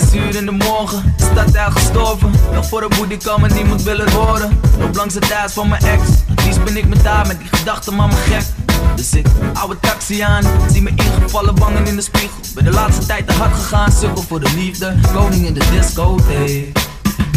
zes uur in de morgen, de stad daar gestorven. Nog voor de boete kan me niemand willen horen. Loop langs het huis van mijn ex, het liefst ben ik met haar met die gedachten, man me gek. Dus ik oude taxi aan, zie me ingevallen wangen in de spiegel. Ben de laatste tijd te hard gegaan, sukkel voor de liefde, koning in de discotheek.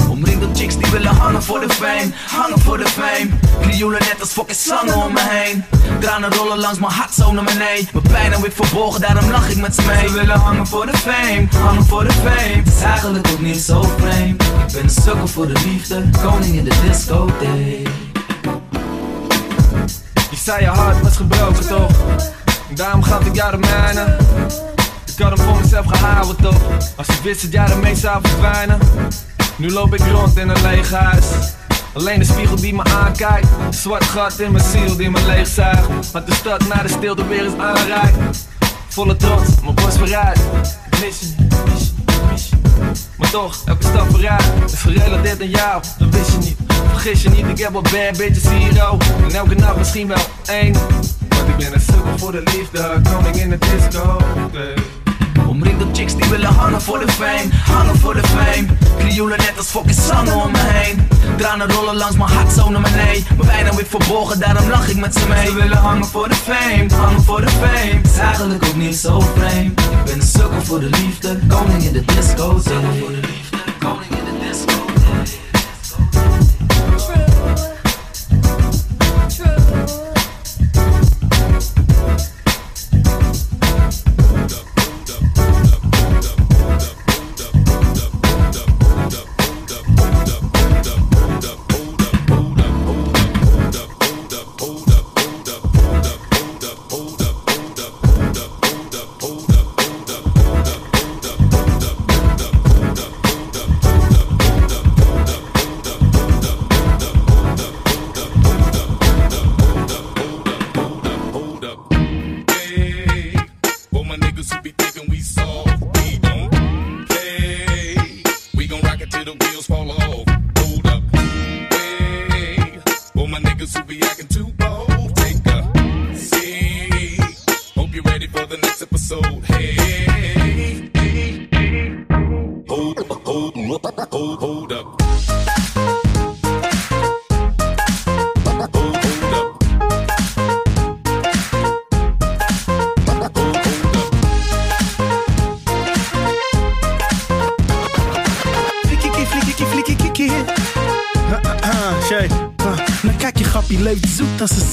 Omringd door chicks die willen hangen voor de fame, hangen voor de fame. Krioelen net als fucking slangen om me heen. Tranen rollen langs mijn hart zo naar beneden. Mijn pijn en ik verborgen, daarom lach ik met ze mee. Ze willen hangen voor de fame, hangen voor de fame. Het is eigenlijk ook niet zo vreemd. Ik ben een sukkel voor de liefde, koning in de discotheek. Je zei je hart was gebroken toch? Daarom gaf ik jou de mijne. Ik had hem voor mezelf gehouden toch? Als ik wist dat jij ermee zou verdwijnen. Nu loop ik rond in een leeg huis. Alleen de spiegel die me aankijkt. Zwart gat in mijn ziel die me leegzuigt. Want de stad naar de stilte weer eens aanreikt. Volle trots, mijn borst vooruit. Maar toch, elke stap vooruit is gerelateerd aan jou. Dat wist je niet. Vergis je niet, ik heb wel bad bitches ook. En elke nacht misschien wel één. Want ik ben een sukkel voor de liefde. Koning in de disco. Omringd door chicks die willen hangen voor de fame, hangen voor de fame. Krioelen net als fucking zangen om me heen. Tranen rollen langs mijn hart zo naar beneden. Mijn pijn weer verborgen, daarom lach ik met ze mee. Ze willen hangen voor de fame, hangen voor de fame. Is eigenlijk ook niet zo vreemd. Ik ben een sukkel voor de liefde, koning in de disco. Voor de liefde,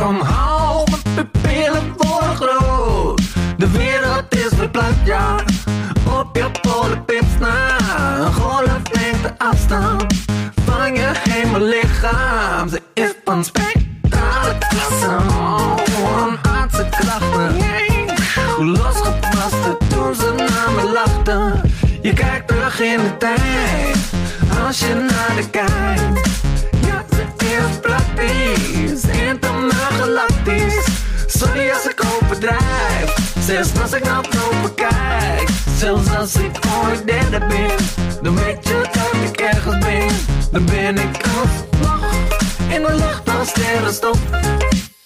Kijk omhoog, mijn pupillen worden groot. De wereld is verplaatst, ja. Op je polenpips na. Een golflengte afstand van je hemellichaam. Ze is van spectrale klasse. Oh, een aardse krachten. Hoe losgeplaste toen ze naar me lachten. Je kijkt terug in de tijd. Als je naar de kijkt. Ja, ze is praktisch. Intergalactisch. Sorry als ik overdrijf. Zelfs als ik naar boven kijk. Zelfs als ik ooit derde ben. Dan weet je dat ik ergens ben. Dan ben ik vlag. In de lucht als sterrenstof.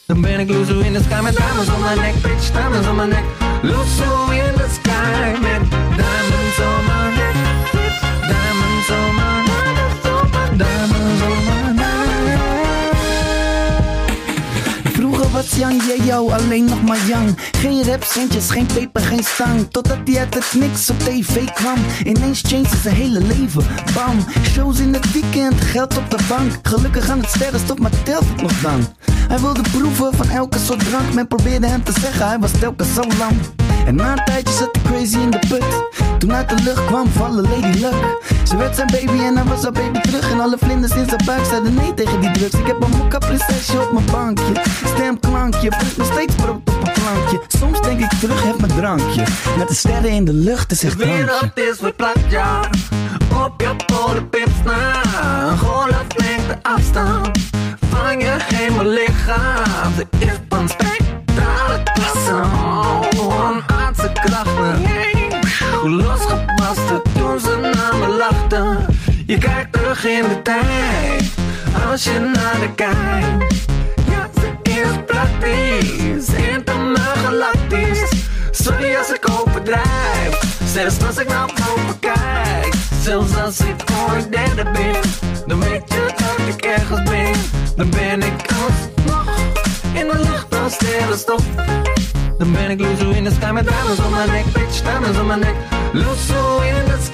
Dan ben ik loezo in de sky met diamonds om mijn nek, bitch, diamonds om mijn nek. Loezo in de sky met diamonds om mijn nek, Jan jou alleen nog maar Jan. Geen rap, centjes, geen peper, geen stang. Totdat hij uit het niks op tv kwam. Ineens changed zijn hele leven. Bam, shows in het weekend, geld op de bank. Gelukkig aan het sterrenstof, maar telt het nog dan? Hij wilde proeven van elke soort drank. Men probeerde hem te zeggen, hij was telkens zo lang. En na een tijdje zat ik crazy in de put. Toen uit de lucht kwam vallen Lady Luck. Ze werd zijn baby en hij was haar baby terug. En alle vlinders in zijn buik zeiden nee tegen die drugs. Ik heb een mokka prinsesje op mijn bankje. Stemklankje, voelt nog steeds brood op een plankje. Soms denk ik terug, heb mijn drankje. Met de sterren in de lucht, is echt De drankje. wereld is weer plat, ja. Op de. Ja, ze is praktisch. Intergalactisch. Sorry als ik overdrijf. Zelfs als ik naar boven kijk. Zelfs als ik voor een derde ben. Dan weet je dat ik ergens ben. Dan ben ik alsnog in de lucht als sterrenstof. Dan ben ik Luzo in de sky met diamonds om mijn nek. Bitch, diamonds om mijn nek. Luzo in the sky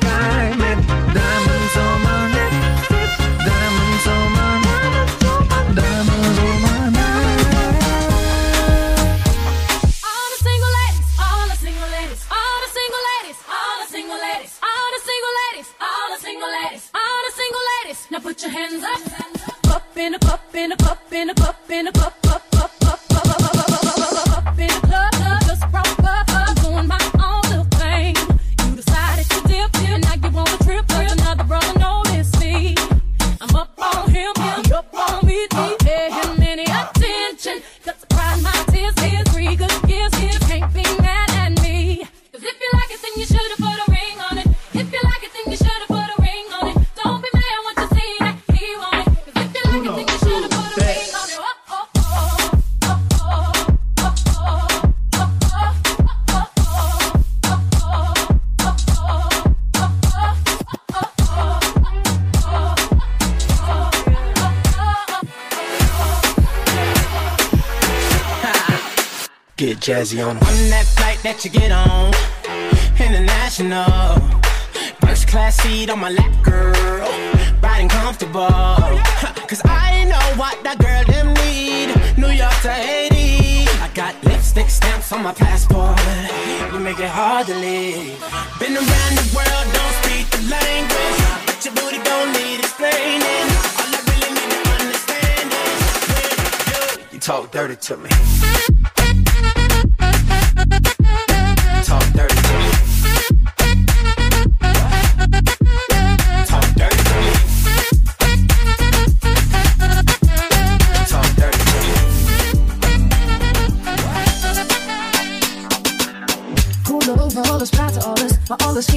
Get jazzy on that flight that you get on, international. First class seat on my lap, girl. Riding comfortable. Cause I know what that girl them need. New York to Haiti. I got lipstick stamps on my passport. You make it hard to leave. Been around the world, don't speak the language. But your booty don't need explaining. All I really need to understand is when you You talk dirty to me.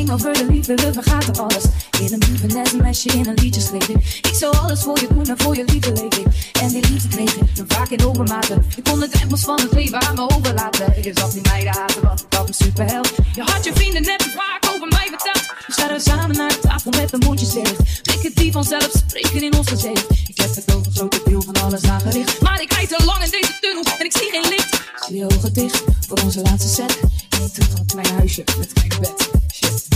Ging over de liefde, we vergaten alles. In een lieve net een meisje in een liedje schreef ik. Zou alles voor je doen en voor je liefde ik. En die liefde kreeg ik, dan vaak in overmaten. Je kon de drempels van het leven aan me overlaten. Ik zat niet meiden haten, want ik had een superheld. Je had je vrienden net te vaak over mij verteld. We zaten samen naar de tafel met de mondjes dicht. Blikken die vanzelf spreken in ons gezicht. Ik heb het over grote deel van alles aangericht. Maar ik rijd te lang in deze tunnel en ik zie geen licht. Zie je ogen dicht voor onze laatste set. En ik terug het kleine huisje met een klein bed. Shit.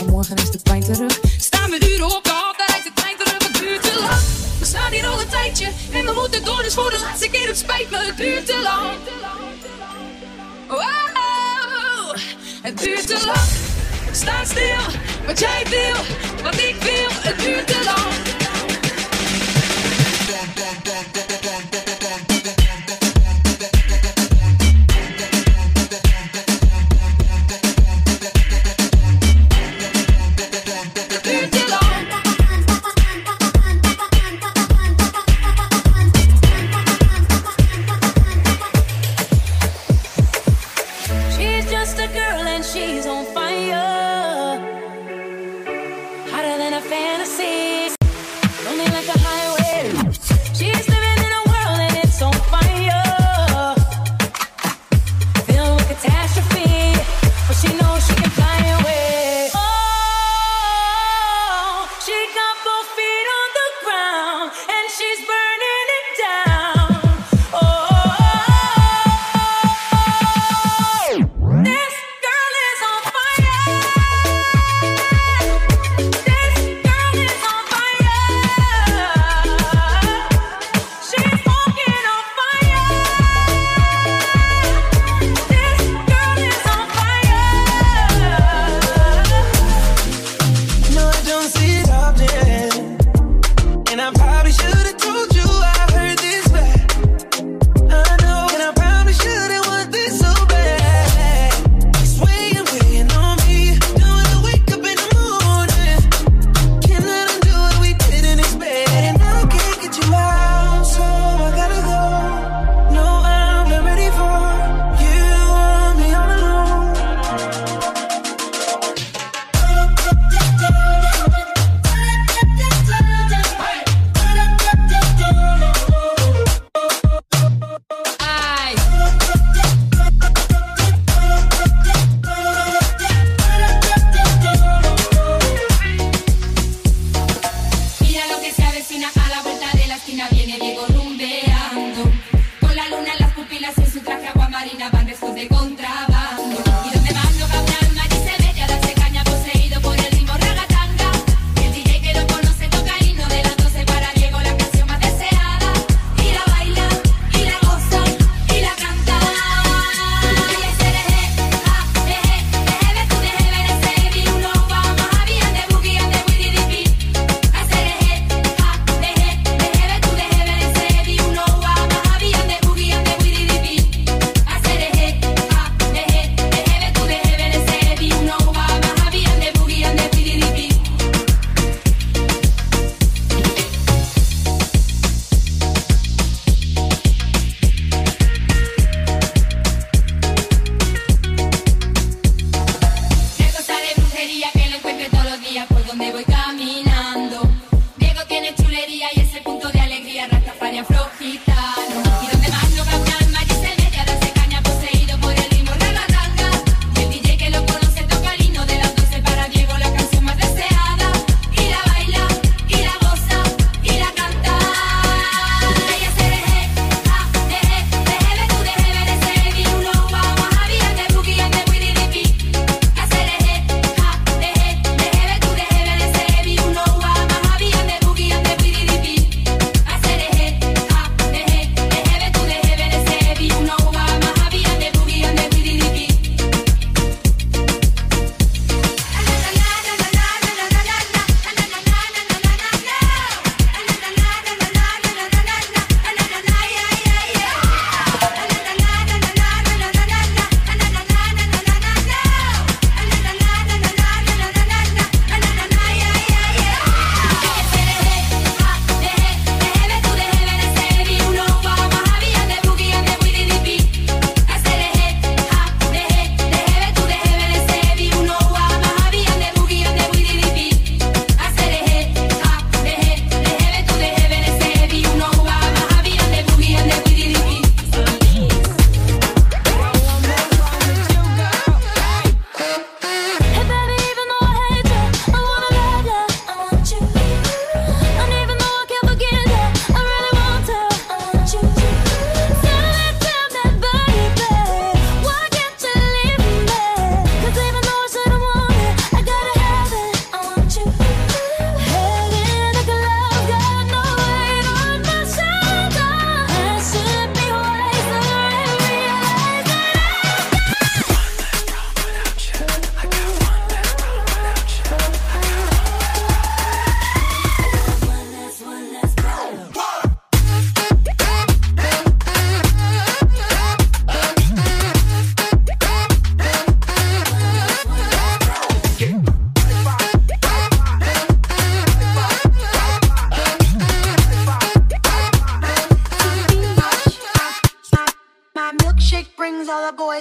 En morgen is de pijn terug. Staan we uren op de hal, daar rijdt de trein terug. Het duurt te lang. We staan hier al een tijdje en we moeten door. Dus voor de laatste keer, het spijt me, het duurt te lang. Wow, het duurt te lang. Stand still, but take deal.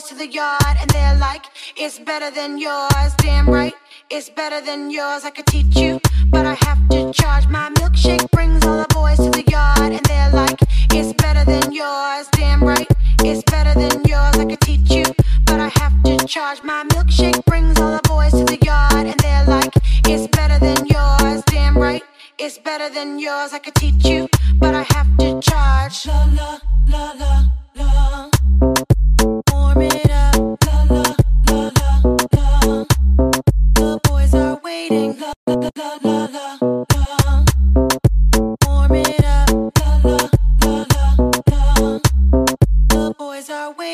boys to the yard and they're like, it's better than yours. Damn right, it's better than yours. I could teach you, but I have to charge. My milkshake brings all the boys to the yard and they're like, it's better than yours. Damn right, it's better than yours. I could teach you, but I have to charge. My milkshake brings all the boys to the yard and they're like, it's better than yours. Damn right, it's better than yours. I could teach you, but I have to charge. La la la la la.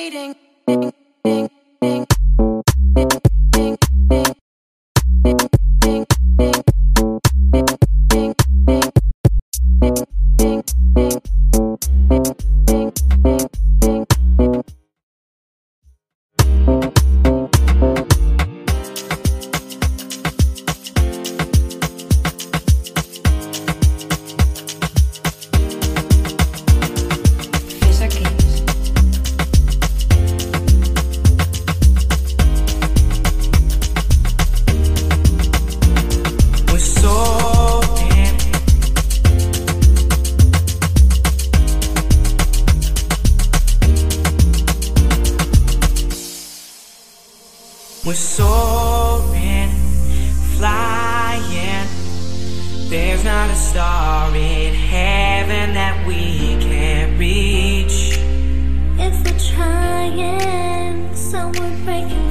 waiting. soaring, flying. There's not a star in heaven that we can't reach. If we're trying, someone we're breaking.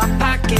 my pocket.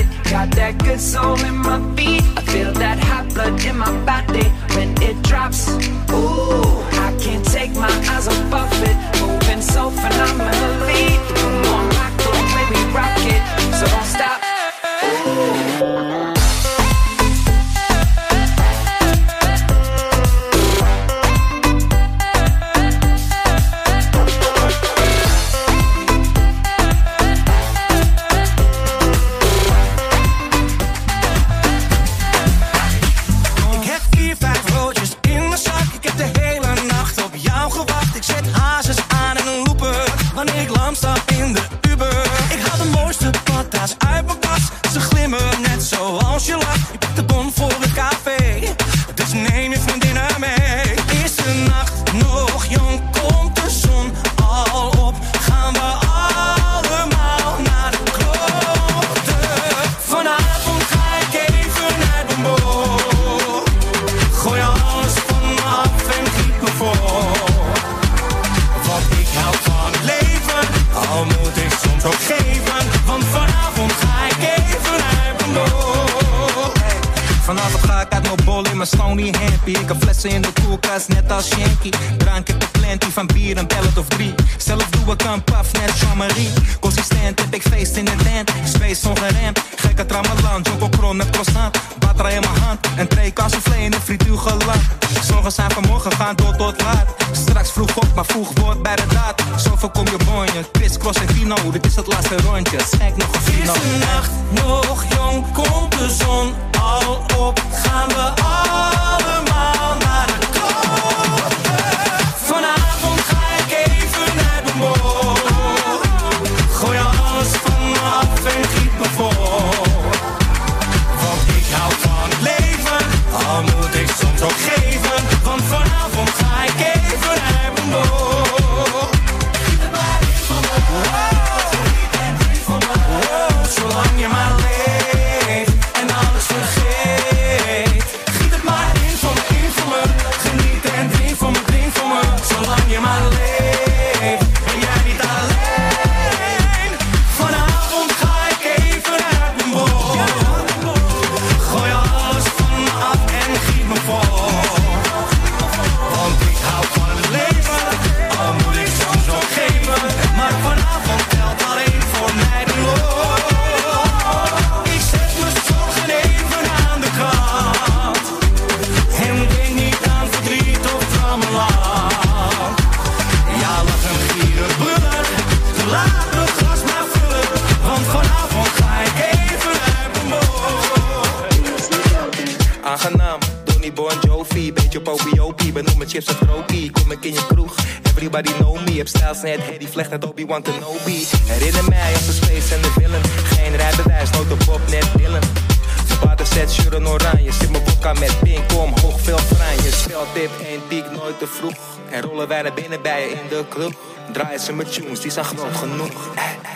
Club. Draaien ze met tunes, die zijn groot genoeg.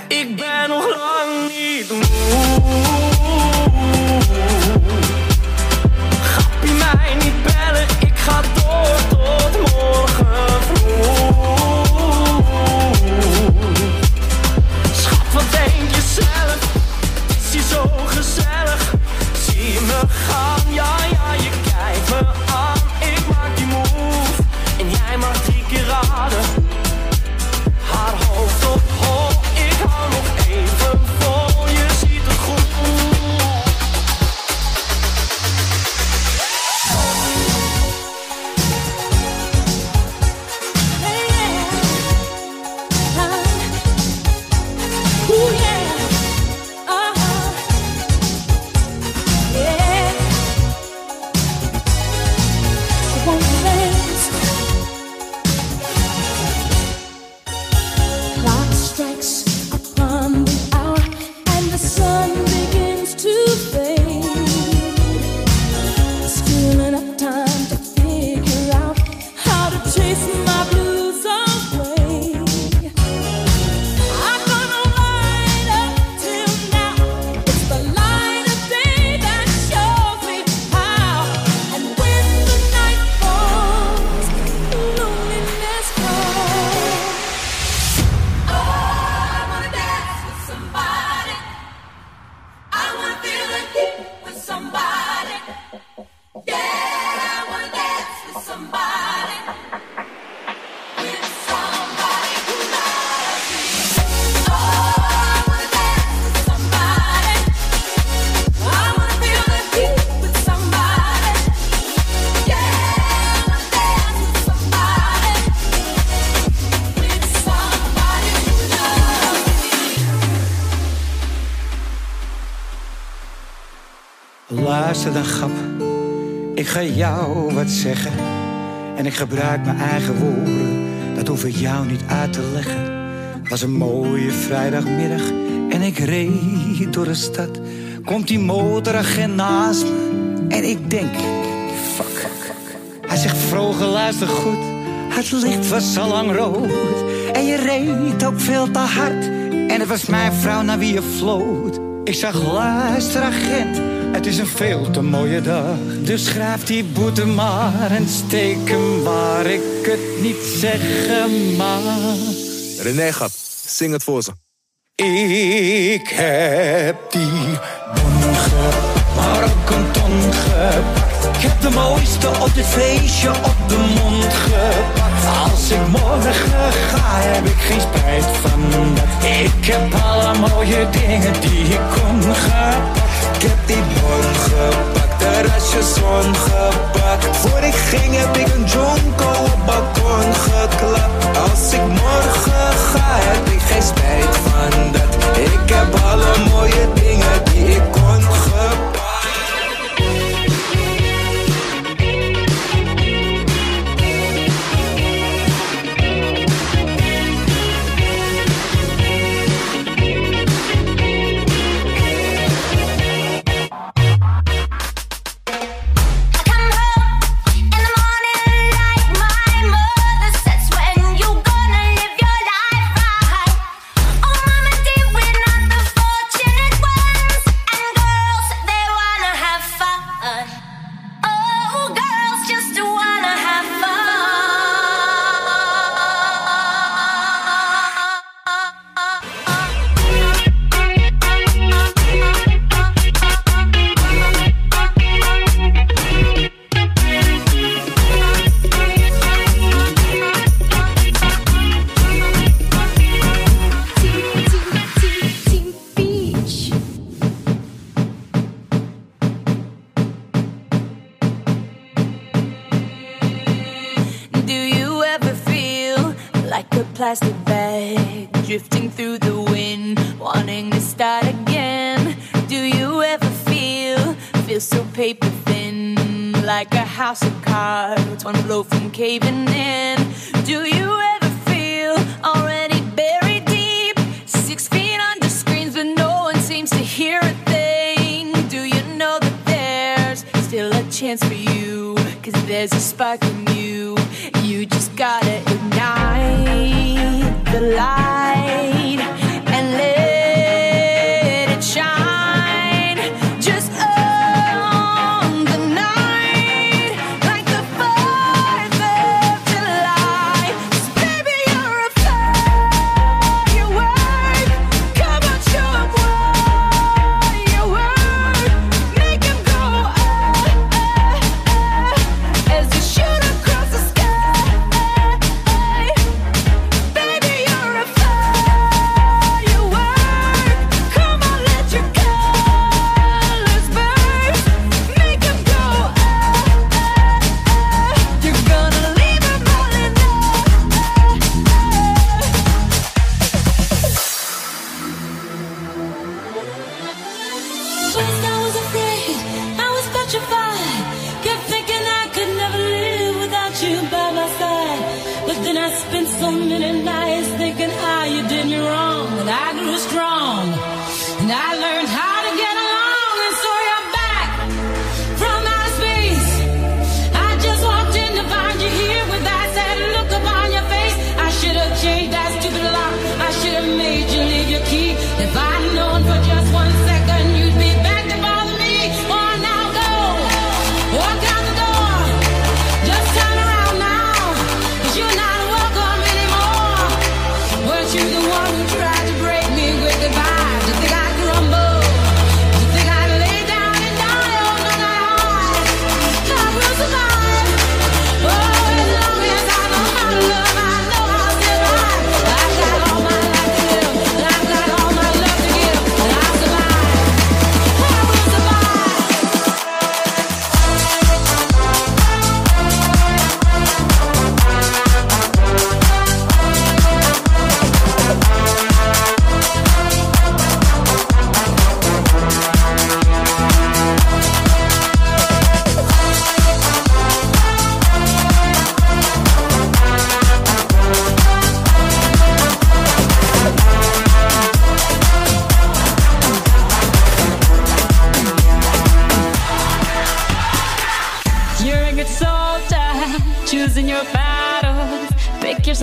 Ik ben nog lang niet moe. Luister dan, grap. Ik ga jou wat zeggen. En ik gebruik mijn eigen woorden. Dat hoef ik jou niet uit te leggen. Het was een mooie vrijdagmiddag. En ik reed door de stad. Komt die motoragent naast me. En ik denk, fuck. Hij zegt, vroeger luister goed. Het licht was al lang rood. En je reed ook veel te hard. En het was mijn vrouw naar wie je floot. Ik zag, luister agent. Het is een veel te mooie dag. Dus schrijf die boete maar en steek hem waar ik het niet zeggen mag. René gaat, zing het voor ze. Ik heb die bon gepakt, maar ook een ton gepakt. Ik heb de mooiste op dit feestje op de mond gepakt. Als ik morgen ga, heb ik geen spijt van dat. Ik heb alle mooie dingen die ik kon gepakt. Ik heb die bon gepakt, restjes ongepakt. Voor ik ging heb ik een jonko op balkon geklapt. Als ik morgen ga, heb ik geen spijt van dat. Ik heb alle mooie dingen die ik kon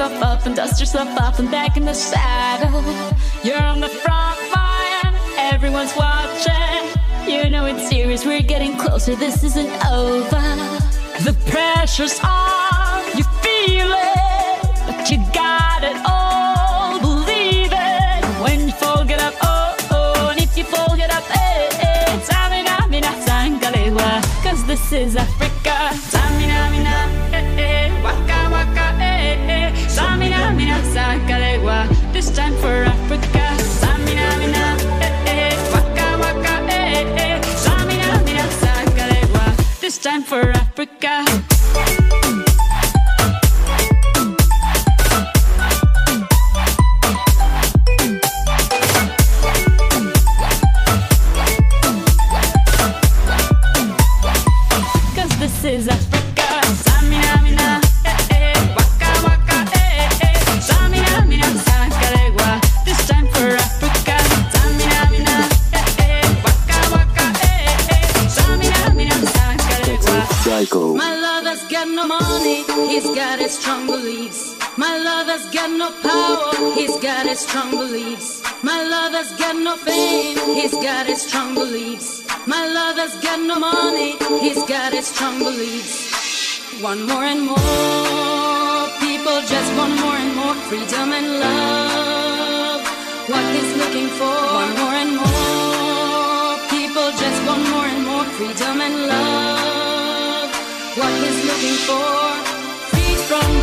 yourself up and dust yourself off and back in the saddle. You're on the front line, everyone's watching. You know it's serious, we're getting closer, this isn't over. The pressure's on, you feel it, but you got it all, believe it. When you fall, get up, oh, oh, and if you fall, get up, eh, eh. Cause this is Africa. saca. This time for he's got his strong beliefs. My lover's got no money, he's got his strong beliefs. One more and more people just want more and more freedom and love. What he's looking for, one more and more people just want more and more freedom and love. What he's looking for, free from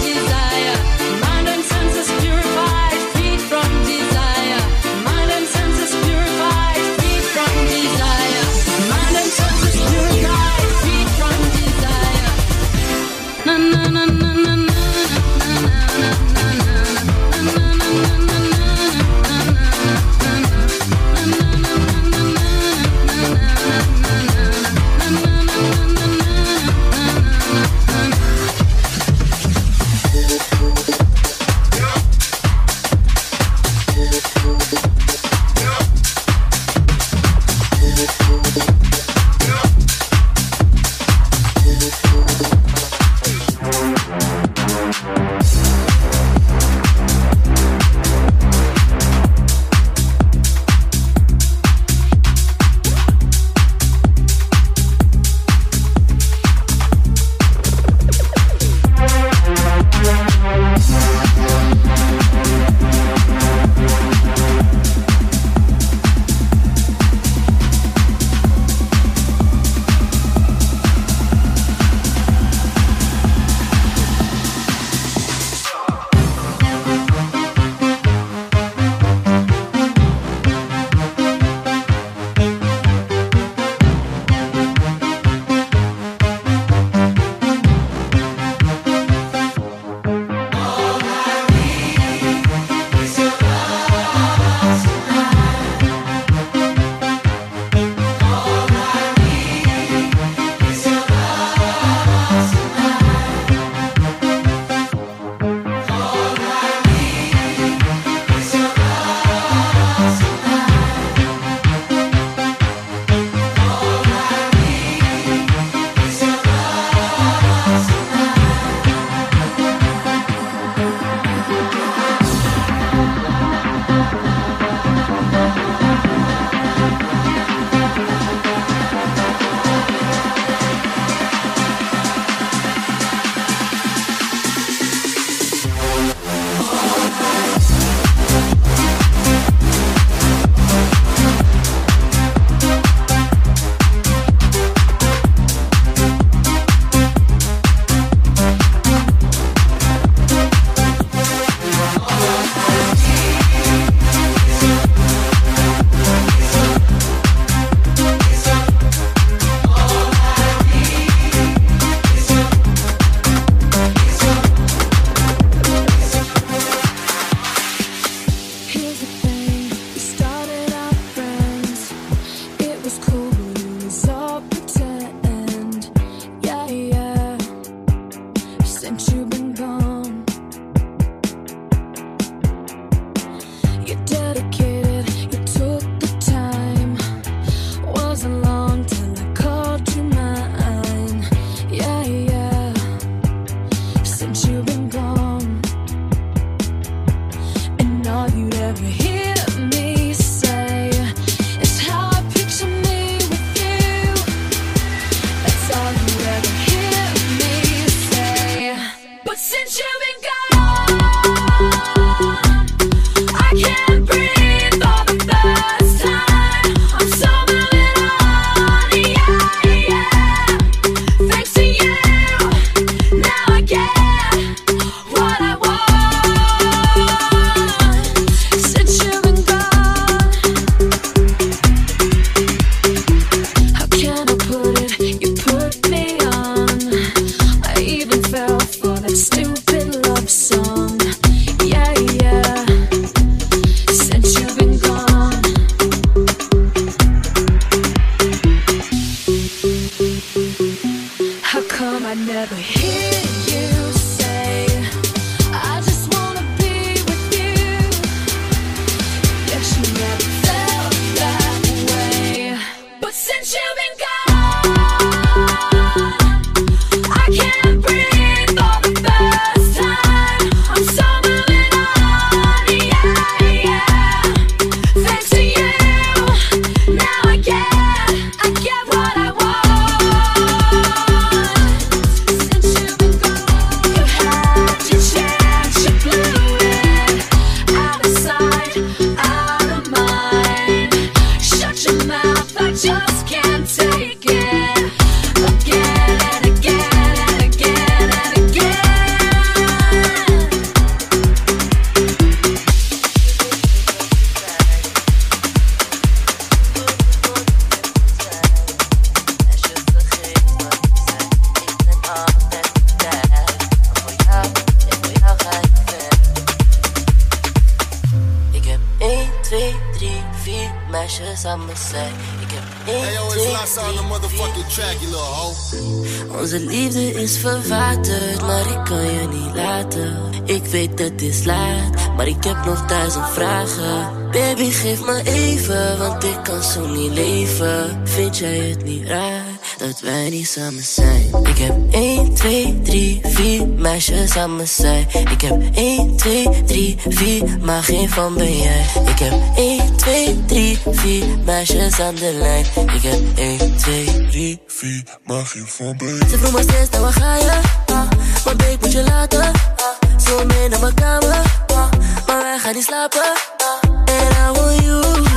is verwaterd, maar ik kan je niet laten. Ik weet het is laat, maar ik heb nog duizend vragen. Baby, geef me even, want ik kan zo niet leven. Vind jij het niet raar dat wij niet samen zijn? Ik heb 1, 2, 3, 4 meisjes aan mijn zij. Ik heb 1, 2, 3, 4, maar geen van ben jij. Ik heb 1, 2, 3, 4 meisjes aan de lijn. Ik heb 1, 2, 3, 4, maar geen van ben jij. Ze vroeg me steeds, nou waar ga je? Ah, maar babe, moet je laten. Ah, zo mee naar mijn kamer. Ah, maar wij gaan niet slapen. Ah, en I want you.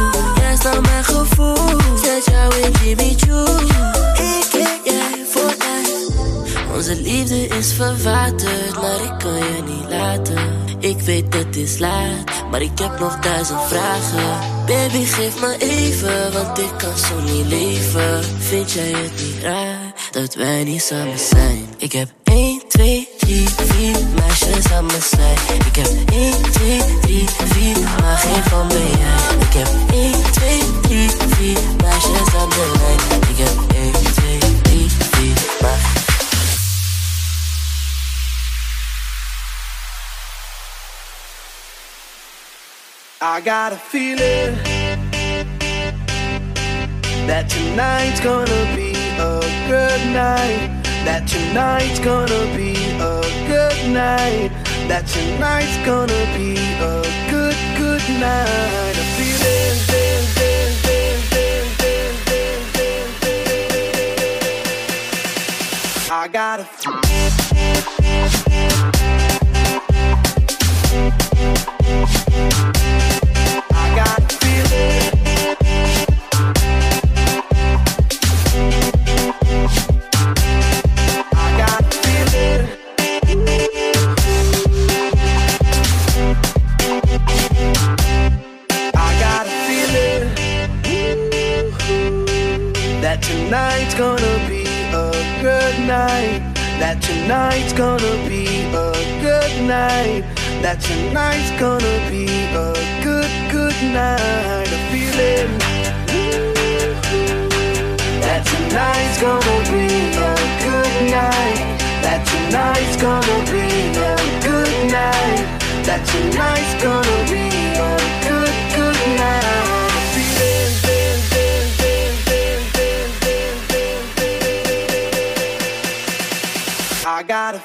Is nou mijn gevoel. Zet jou in Jimmy Choo. Ik en jij voor mij. Onze liefde is verwaterd, maar ik kan je niet laten. Ik weet het is laat, maar ik heb nog duizend vragen. Baby, geef me even, want ik kan zo niet leven. Vind jij het niet raar dat wij niet samen zijn? Ik heb 1, 2, 3, 4 meisjes aan mijn zij. Ik heb 1, 2, 3, 4, maar geen van jij. Ik heb 1, 2, 3, 4 meisjes aan de lijn. Ik heb 1, 2, 3, 4, maar I got a feeling that tonight's gonna be a good night. That tonight's gonna be a good night. That tonight's gonna be a good, good night. I got a That tonight's gonna be a good, good night. A feeling that tonight's gonna be a good night. That tonight's gonna be a good night. That tonight's gonna be a good, good night. I got a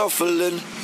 shuffling.